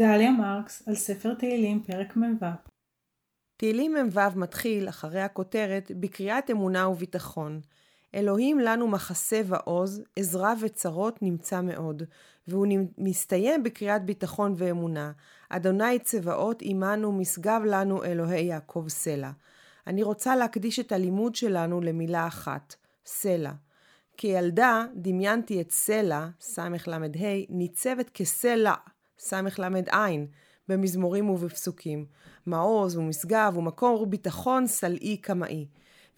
דליה מרקס על ספר תהילים פרק מ"ו תהילים מ"ו מתחיל, אחרי הכותרת, בקריאת אמונה וביטחון. אלוהים לנו מחסה ועוז, עזרה וצרות נמצא מאוד, והוא מסתיים בקריאת ביטחון ואמונה. אדוני צבאות עמנו, משגב לנו אלוהי יעקב סלע. אני רוצה להקדיש את הלימוד שלנו למילה אחת, סלע. כילדה דמיינתי את סלע, סל"ה, ניצבת כסלע, סל"ע, במזמורים ובפסוקים. מעוז ומשגב ומקור ביטחון סלעי קמאי.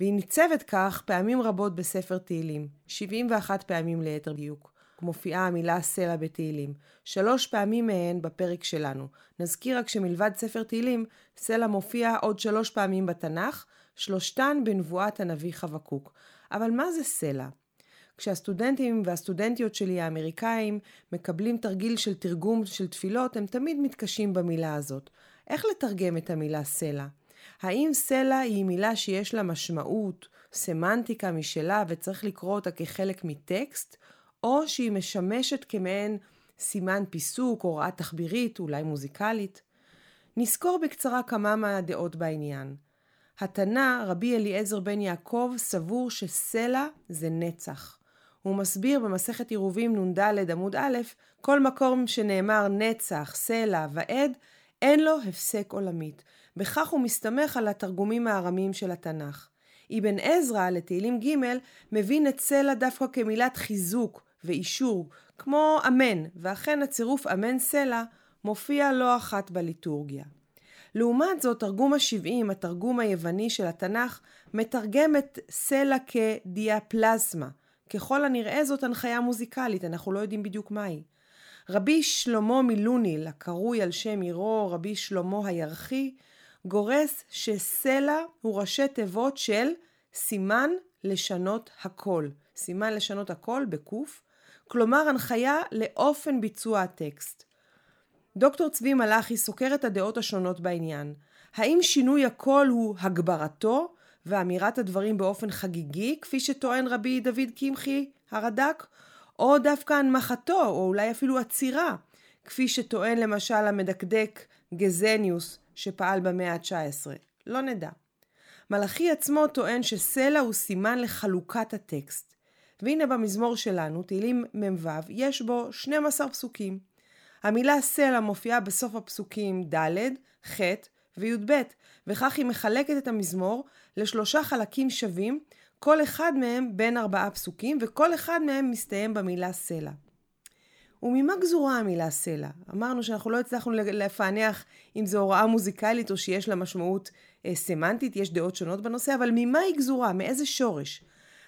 והיא ניצבת כך פעמים רבות בספר תהילים, 71 פעמים ליתר דיוק. מופיעה המילה סלע בתהילים, שלוש פעמים מהן בפרק שלנו. נזכיר רק שמלבד ספר תהילים, סלע מופיע עוד שלוש פעמים בתנ"ך, שלושתן בנבואת הנביא חבקוק. אבל מה זה סלע? כשהסטודנטים והסטודנטיות שלי האמריקאים מקבלים תרגיל של תרגום של תפילות, הם תמיד מתקשים במילה הזאת. איך לתרגם את המילה סלע? האם סלע היא מילה שיש לה משמעות, סמנטיקה משלה וצריך לקרוא אותה כחלק מטקסט, או שהיא משמשת כמעין סימן פיסוק, הוראה תחבירית, אולי מוזיקלית? נזכור בקצרה כמה מהדעות בעניין. התנא, רבי אליעזר בן יעקב, סבור שסלע זה נצח. הוא מסביר במסכת עירובים נ"ד עמוד א', כל מקום שנאמר נצח, סלע ועד, אין לו הפסק עולמית. בכך הוא מסתמך על התרגומים הארמיים של התנ"ך. אבן עזרא לתהילים ג' מבין את סלע דווקא כמילת חיזוק ואישור, כמו אמן, ואכן הצירוף אמן סלע מופיע לא אחת בליטורגיה. לעומת זאת, תרגום השבעים, התרגום היווני של התנ"ך, מתרגם את סלע כדיאפלזמה, ככל הנראה זאת הנחיה מוזיקלית, אנחנו לא יודעים בדיוק מהי. רבי שלמה מלוניל, הקרוי על שם עירו רבי שלמה הירחי, גורס שסלע הוא ראשי תיבות של סימן לשנות הכל. סימן לשנות הכל בקוף, כלומר הנחיה לאופן ביצוע הטקסט. דוקטור צבי מלאכי סוקר את הדעות השונות בעניין. האם שינוי הקול הוא הגברתו ואמירת הדברים באופן חגיגי, כפי שטוען רבי דוד קמחי הרד"ק, או דווקא הנמכתו, או אולי אפילו עצירה, כפי שטוען למשל המדקדק גזניוס שפעל במאה ה-19. לא נדע. מלאכי עצמו טוען שסלע הוא סימן לחלוקת הטקסט. והנה במזמור שלנו, תהילים מ"ו, יש בו 12 פסוקים. המילה סלע מופיעה בסוף הפסוקים ד', ח' וי"ב, וכך היא מחלקת את המזמור לשלושה חלקים שווים, כל אחד מהם בין ארבעה פסוקים, וכל אחד מהם מסתיים במילה סלע. וממה גזורה המילה סלע? אמרנו שאנחנו לא הצלחנו לפענח אם זו הוראה מוזיקלית או שיש לה משמעות אה, סמנטית, יש דעות שונות בנושא, אבל ממה היא גזורה? מאיזה שורש?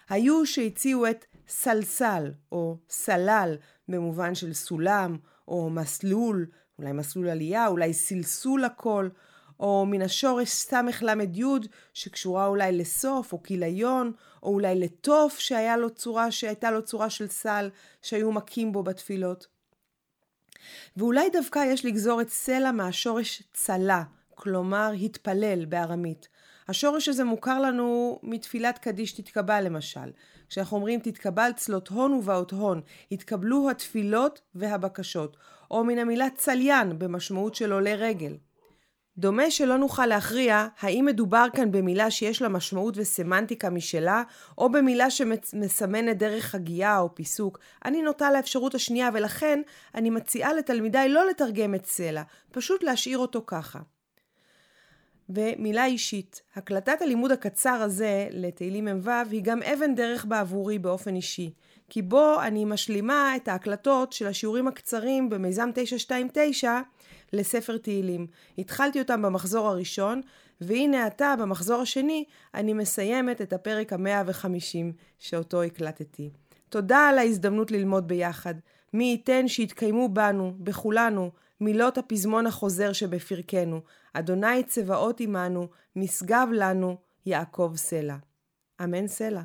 היו שהציעו את סלסל או סלל במובן של סולם או מסלול, אולי מסלול עלייה, אולי סלסול הקול, או מן השורש סל"י שקשורה אולי לסוף או כיליון, או אולי לתוף שהיה לו צורה, שהייתה לו צורה של סל שהיו מכים בו בתפילות. ואולי דווקא יש לגזור את סלע מהשורש צלה, כלומר התפלל בארמית. השורש הזה מוכר לנו מתפילת קדיש תתקבל למשל. כשאנחנו אומרים תתקבל צלות הון ובאות הון, התקבלו התפילות והבקשות. או מן המילה צליין במשמעות של עולי רגל. דומה שלא נוכל להכריע האם מדובר כאן במילה שיש לה משמעות וסמנטיקה משלה, או במילה שמסמנת דרך הגייה או פיסוק. אני נוטה לאפשרות השנייה, ולכן אני מציעה לתלמידיי לא לתרגם את סלע, פשוט להשאיר אותו ככה. ומילה אישית, הקלטת הלימוד הקצר הזה לתהילים מ"ו היא גם אבן דרך בעבורי באופן אישי, כי בו אני משלימה את ההקלטות של השיעורים הקצרים במיזם 929 לספר תהילים. התחלתי אותם במחזור הראשון, והנה עתה במחזור השני אני מסיימת את הפרק המאה וחמישים שאותו הקלטתי. תודה על ההזדמנות ללמוד ביחד. מי ייתן שיתקיימו בנו, בכולנו, מילות הפזמון החוזר שבפרקנו. אדוני צבאות עמנו, משגב לנו, יעקב סלע. אמן סלע.